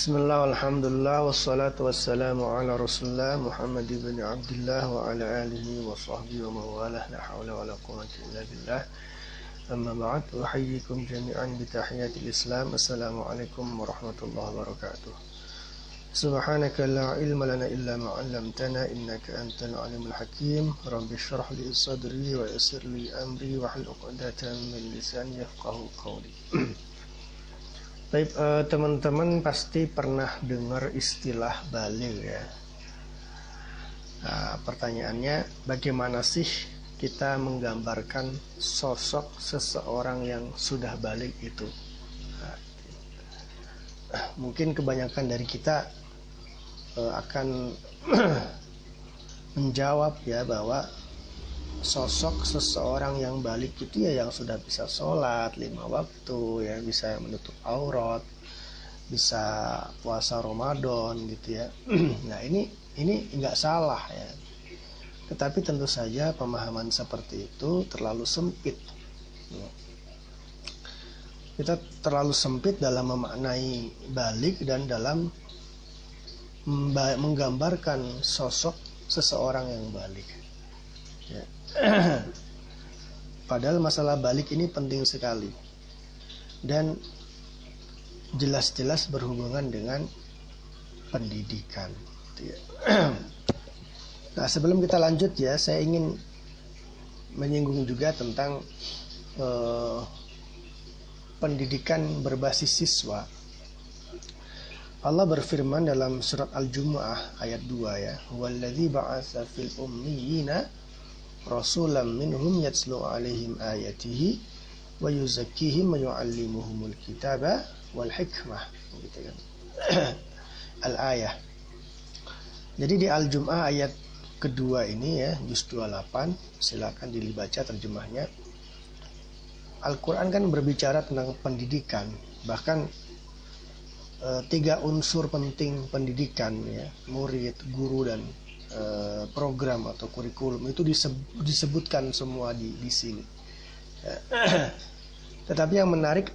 بسم الله والحمد لله والصلاة والسلام على رسول الله محمد بن عبد الله وعلى آله وصحبه ومن والاه لا حول ولا قوة إلا بالله. أما بعد أحييكم جميعا بتحية الإسلام. السلام عليكم ورحمة الله وبركاته. سبحانك لا علم لنا إلا ما علمتنا إنك أنت العليم الحكيم. رب اشرح لي صدري ويسر لي أمري واحلل عقدة من لساني يفقه قولي. Baik, uh, teman-teman pasti pernah dengar istilah balik ya. Nah, pertanyaannya, bagaimana sih kita menggambarkan sosok seseorang yang sudah balik itu? Nah, mungkin kebanyakan dari kita uh, akan menjawab ya bahwa sosok seseorang yang balik itu ya yang sudah bisa sholat lima waktu ya bisa menutup aurat bisa puasa Ramadan gitu ya nah ini ini nggak salah ya tetapi tentu saja pemahaman seperti itu terlalu sempit ya. kita terlalu sempit dalam memaknai balik dan dalam menggambarkan sosok seseorang yang balik ya. Padahal masalah balik ini penting sekali dan jelas-jelas berhubungan dengan pendidikan. Nah sebelum kita lanjut ya, saya ingin menyinggung juga tentang uh, pendidikan berbasis siswa. Allah berfirman dalam surat Al-Jumu'ah ayat 2 ya, "Wallazi ba'atsa fil ummiyina rasulam minhum yatslu alaihim ayatihi wa yuzakkihim wa yu'allimuhumul kitaba wal hikmah. Gitu kan? Al ayah jadi di al jum'ah ayat kedua ini ya juz 28 silakan dibaca terjemahnya. Al-Quran kan berbicara tentang pendidikan bahkan e, tiga unsur penting pendidikan ya murid guru dan Eh, program atau kurikulum itu disebutkan semua di, di sini. Tetapi yang menarik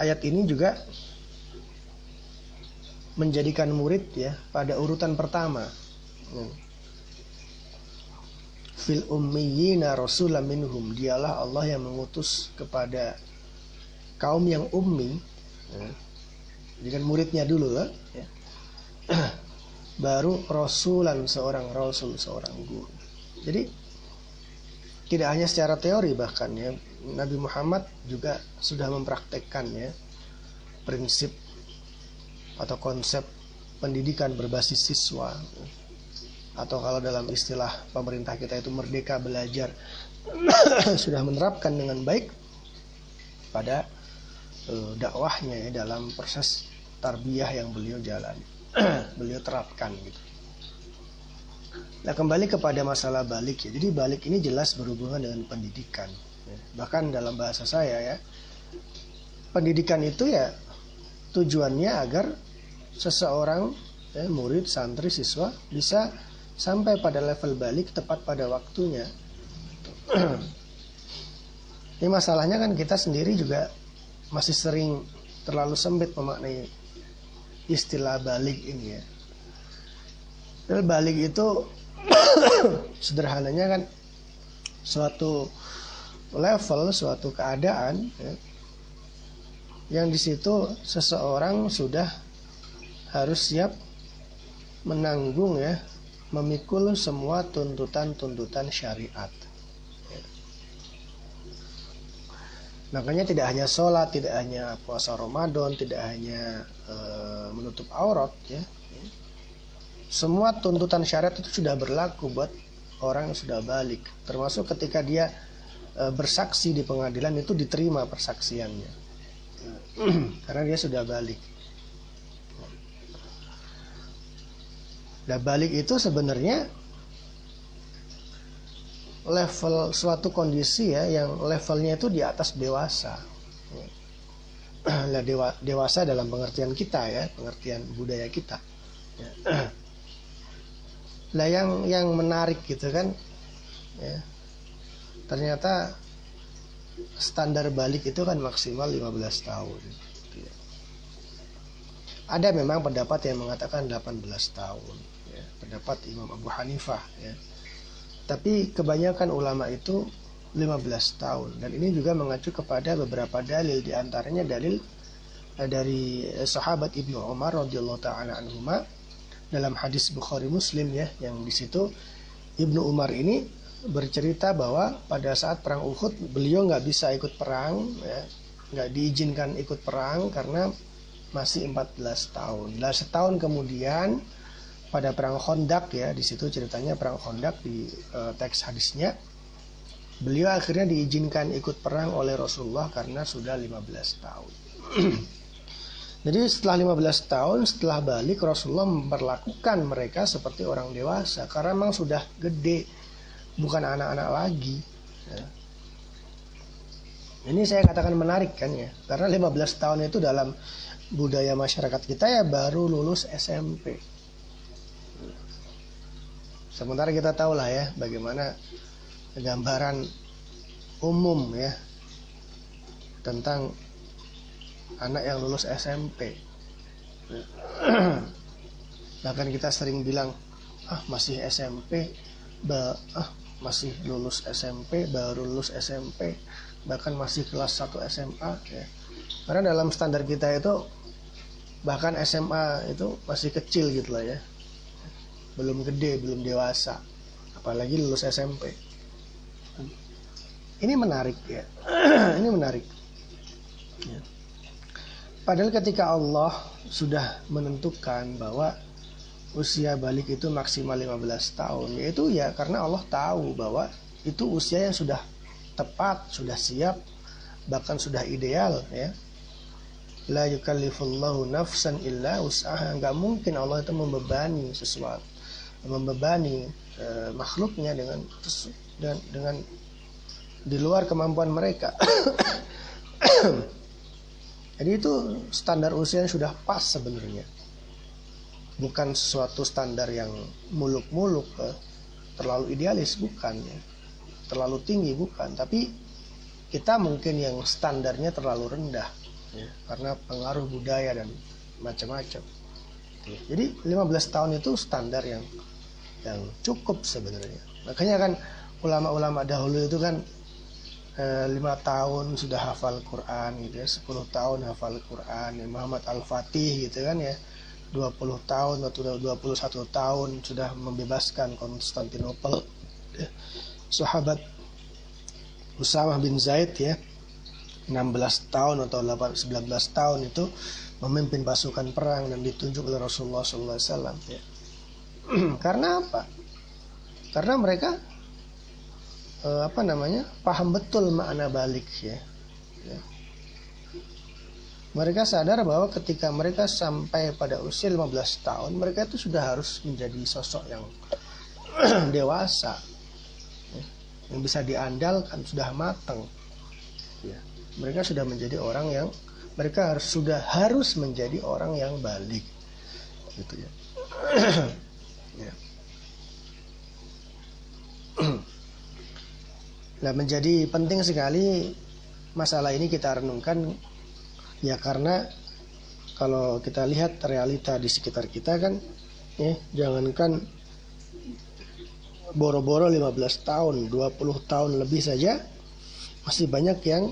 ayat ini juga menjadikan murid ya pada urutan pertama. Fil ummiyina rasulam minhum dialah Allah yang mengutus kepada kaum yang ummi. Ya. Kan muridnya dulu ya. baru rasulan seorang rasul seorang guru. Jadi tidak hanya secara teori bahkan ya Nabi Muhammad juga sudah mempraktekkan ya prinsip atau konsep pendidikan berbasis siswa atau kalau dalam istilah pemerintah kita itu merdeka belajar sudah menerapkan dengan baik pada uh, dakwahnya ya dalam proses tarbiyah yang beliau jalani. beliau terapkan gitu. Nah kembali kepada masalah balik ya. Jadi balik ini jelas berhubungan dengan pendidikan. Bahkan dalam bahasa saya ya, pendidikan itu ya tujuannya agar seseorang ya, murid, santri, siswa bisa sampai pada level balik tepat pada waktunya. Ini masalahnya kan kita sendiri juga masih sering terlalu sempit memaknai istilah balik ini ya. Dan balik itu sederhananya kan suatu level, suatu keadaan ya, yang di situ seseorang sudah harus siap menanggung ya, memikul semua tuntutan-tuntutan syariat. Makanya tidak hanya sholat, tidak hanya puasa Ramadan, tidak hanya e, menutup aurat, ya. Semua tuntutan syariat itu sudah berlaku buat orang yang sudah balik. Termasuk ketika dia e, bersaksi di pengadilan itu diterima persaksiannya, karena dia sudah balik. Nah balik itu sebenarnya level suatu kondisi ya yang levelnya itu di atas dewasa. Nah, dewa, dewasa dalam pengertian kita ya, pengertian budaya kita. Ya. Nah yang yang menarik gitu kan, ya, ternyata standar balik itu kan maksimal 15 tahun. Gitu ya. ada memang pendapat yang mengatakan 18 tahun ya, pendapat Imam Abu Hanifah ya tapi kebanyakan ulama itu 15 tahun. Dan ini juga mengacu kepada beberapa dalil di antaranya dalil eh, dari sahabat Ibnu Umar radhiyallahu taala anhuma. Dalam hadis Bukhari Muslim ya yang di situ Ibnu Umar ini bercerita bahwa pada saat perang Uhud beliau nggak bisa ikut perang ya. Nggak diizinkan ikut perang karena masih 14 tahun. Nah setahun kemudian pada perang Hondak ya di situ ceritanya perang Hondak di uh, teks hadisnya Beliau akhirnya diizinkan ikut perang oleh Rasulullah karena sudah 15 tahun. Jadi setelah 15 tahun setelah balik Rasulullah memperlakukan mereka seperti orang dewasa karena memang sudah gede bukan anak-anak lagi. Ya. Ini saya katakan menarik kan ya karena 15 tahun itu dalam budaya masyarakat kita ya baru lulus SMP. Sementara kita tahu lah ya bagaimana gambaran umum ya tentang anak yang lulus SMP. Bahkan kita sering bilang, ah masih SMP, ah masih lulus SMP, baru lulus SMP, bahkan masih kelas 1 SMA ya. Karena dalam standar kita itu bahkan SMA itu masih kecil gitu lah ya. Belum gede, belum dewasa. Apalagi lulus SMP. Ini menarik ya. ini menarik. Ya. Padahal ketika Allah sudah menentukan bahwa usia balik itu maksimal 15 tahun, yaitu ya karena Allah tahu bahwa itu usia yang sudah tepat, sudah siap, bahkan sudah ideal ya. La yukallifullahu nafsan illa usaha. Enggak mungkin Allah itu membebani sesuatu, membebani e, makhluknya dengan dengan, dengan di luar kemampuan mereka. Jadi itu standar usia yang sudah pas sebenarnya. Bukan sesuatu standar yang muluk-muluk, eh, terlalu idealis bukan ya. Terlalu tinggi bukan, tapi kita mungkin yang standarnya terlalu rendah ya, karena pengaruh budaya dan macam-macam. Jadi 15 tahun itu standar yang yang cukup sebenarnya. Makanya kan ulama-ulama dahulu itu kan Eh, lima tahun sudah hafal Quran gitu ya 10 tahun hafal Quran ya, Muhammad Al-Fatih gitu kan ya 20 tahun atau 21 tahun sudah membebaskan Konstantinopel ya. sahabat Usamah bin Zaid ya 16 tahun atau 19 tahun itu memimpin pasukan perang dan ditunjuk oleh Rasulullah SAW ya. karena apa? Karena mereka uh, apa namanya paham betul makna balik ya. ya. Mereka sadar bahwa ketika mereka sampai pada usia 15 tahun, mereka itu sudah harus menjadi sosok yang dewasa, ya. yang bisa diandalkan, sudah matang. Ya. Mereka sudah menjadi orang yang mereka harus sudah harus menjadi orang yang balik, gitu ya. Nah, menjadi penting sekali masalah ini kita renungkan ya karena kalau kita lihat realita di sekitar kita kan ya jangankan boro-boro 15 tahun, 20 tahun lebih saja masih banyak yang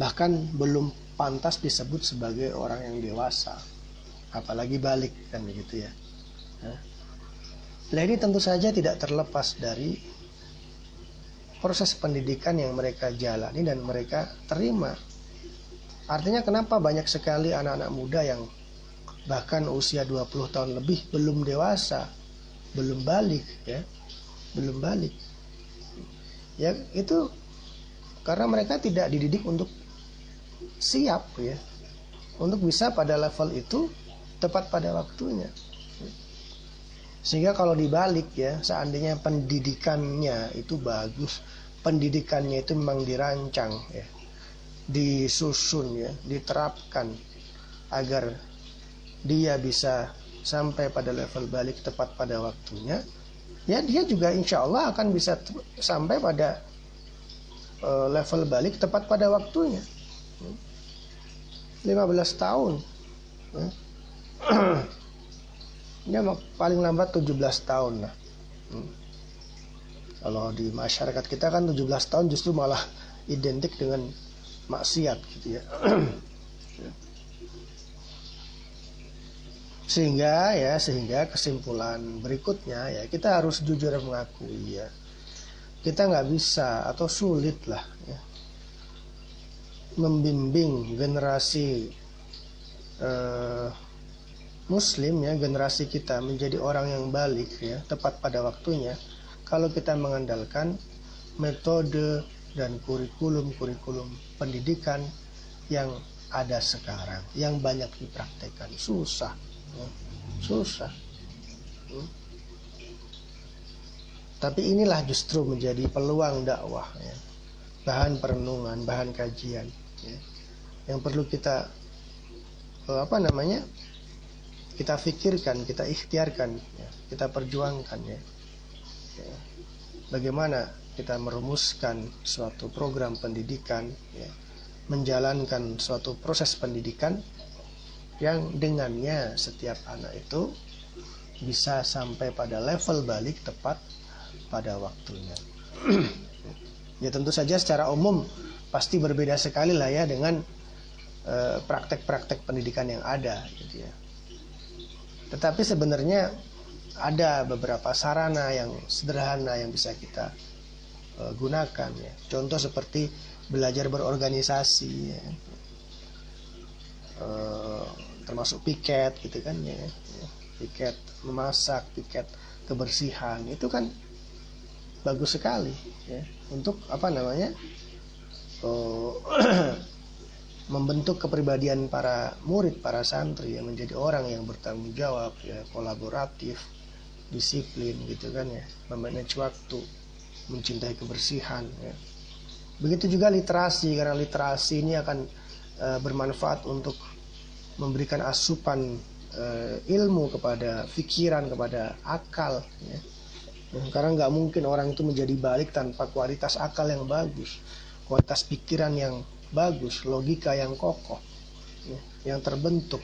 bahkan belum pantas disebut sebagai orang yang dewasa. Apalagi balik kan begitu ya. Nah, ini tentu saja tidak terlepas dari proses pendidikan yang mereka jalani dan mereka terima. Artinya kenapa banyak sekali anak-anak muda yang bahkan usia 20 tahun lebih belum dewasa, belum balik ya. Belum balik. Ya, itu karena mereka tidak dididik untuk siap ya. Untuk bisa pada level itu tepat pada waktunya. Sehingga kalau dibalik ya, seandainya pendidikannya itu bagus, pendidikannya itu memang dirancang ya, disusun ya, diterapkan agar dia bisa sampai pada level balik tepat pada waktunya, ya dia juga insya Allah akan bisa sampai pada uh, level balik tepat pada waktunya. 15 tahun. Ya ya paling lambat 17 tahun lah hmm. kalau di masyarakat kita kan 17 tahun justru malah identik dengan maksiat gitu ya sehingga ya sehingga kesimpulan berikutnya ya kita harus jujur mengakui ya kita nggak bisa atau sulit lah ya, membimbing generasi uh, muslim ya generasi kita menjadi orang yang balik ya tepat pada waktunya kalau kita mengandalkan metode dan kurikulum-kurikulum pendidikan yang ada sekarang yang banyak dipraktekkan susah ya. susah hmm. tapi inilah justru menjadi peluang dakwah ya. bahan perenungan bahan kajian ya. yang perlu kita eh, apa namanya kita pikirkan kita ikhtiarkan ya. kita perjuangkan ya. ya bagaimana kita merumuskan suatu program pendidikan, ya, menjalankan suatu proses pendidikan yang dengannya setiap anak itu bisa sampai pada level balik tepat pada waktunya. ya tentu saja secara umum pasti berbeda sekali lah ya dengan eh, praktek-praktek uh, pendidikan yang ada gitu ya. Tetapi sebenarnya ada beberapa sarana yang sederhana yang bisa kita uh, gunakan ya. Contoh seperti belajar berorganisasi ya. uh, termasuk piket gitu kan ya. Piket memasak, piket kebersihan itu kan bagus sekali ya untuk apa namanya uh, membentuk kepribadian para murid, para santri yang menjadi orang yang bertanggung jawab, ya, kolaboratif, disiplin gitu kan ya, memanage waktu, mencintai kebersihan ya. Begitu juga literasi karena literasi ini akan e, bermanfaat untuk memberikan asupan e, ilmu kepada pikiran kepada akal ya. Karena nggak mungkin orang itu menjadi balik tanpa kualitas akal yang bagus, kualitas pikiran yang bagus, logika yang kokoh, ya, yang terbentuk.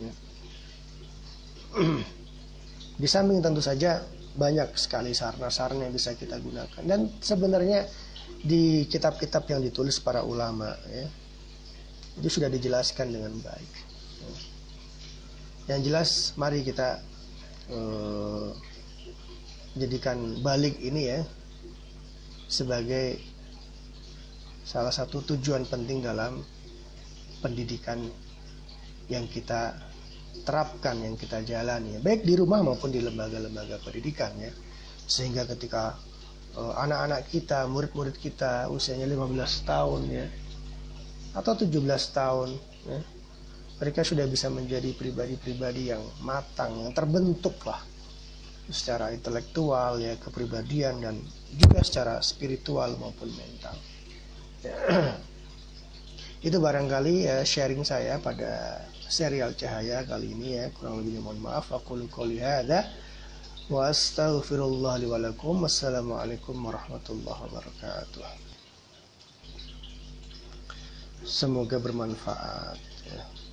Ya. Di samping tentu saja banyak sekali sarana-sarana yang bisa kita gunakan dan sebenarnya di kitab-kitab yang ditulis para ulama ya itu sudah dijelaskan dengan baik yang jelas mari kita uh, jadikan balik ini ya sebagai salah satu tujuan penting dalam pendidikan yang kita terapkan yang kita jalani baik di rumah maupun di lembaga-lembaga pendidikan ya. Sehingga ketika uh, anak-anak kita murid-murid kita usianya 15 tahun ya atau 17 tahun ya mereka sudah bisa menjadi pribadi-pribadi yang matang yang terbentuk lah. Secara intelektual ya kepribadian dan juga secara spiritual maupun mental. ya. itu barangkali ya sharing saya pada serial cahaya kali ini ya. Kurang lebihnya mohon maaf. Aku qouli hadza wa wa wassalamualaikum warahmatullahi wabarakatuh. Semoga bermanfaat ya.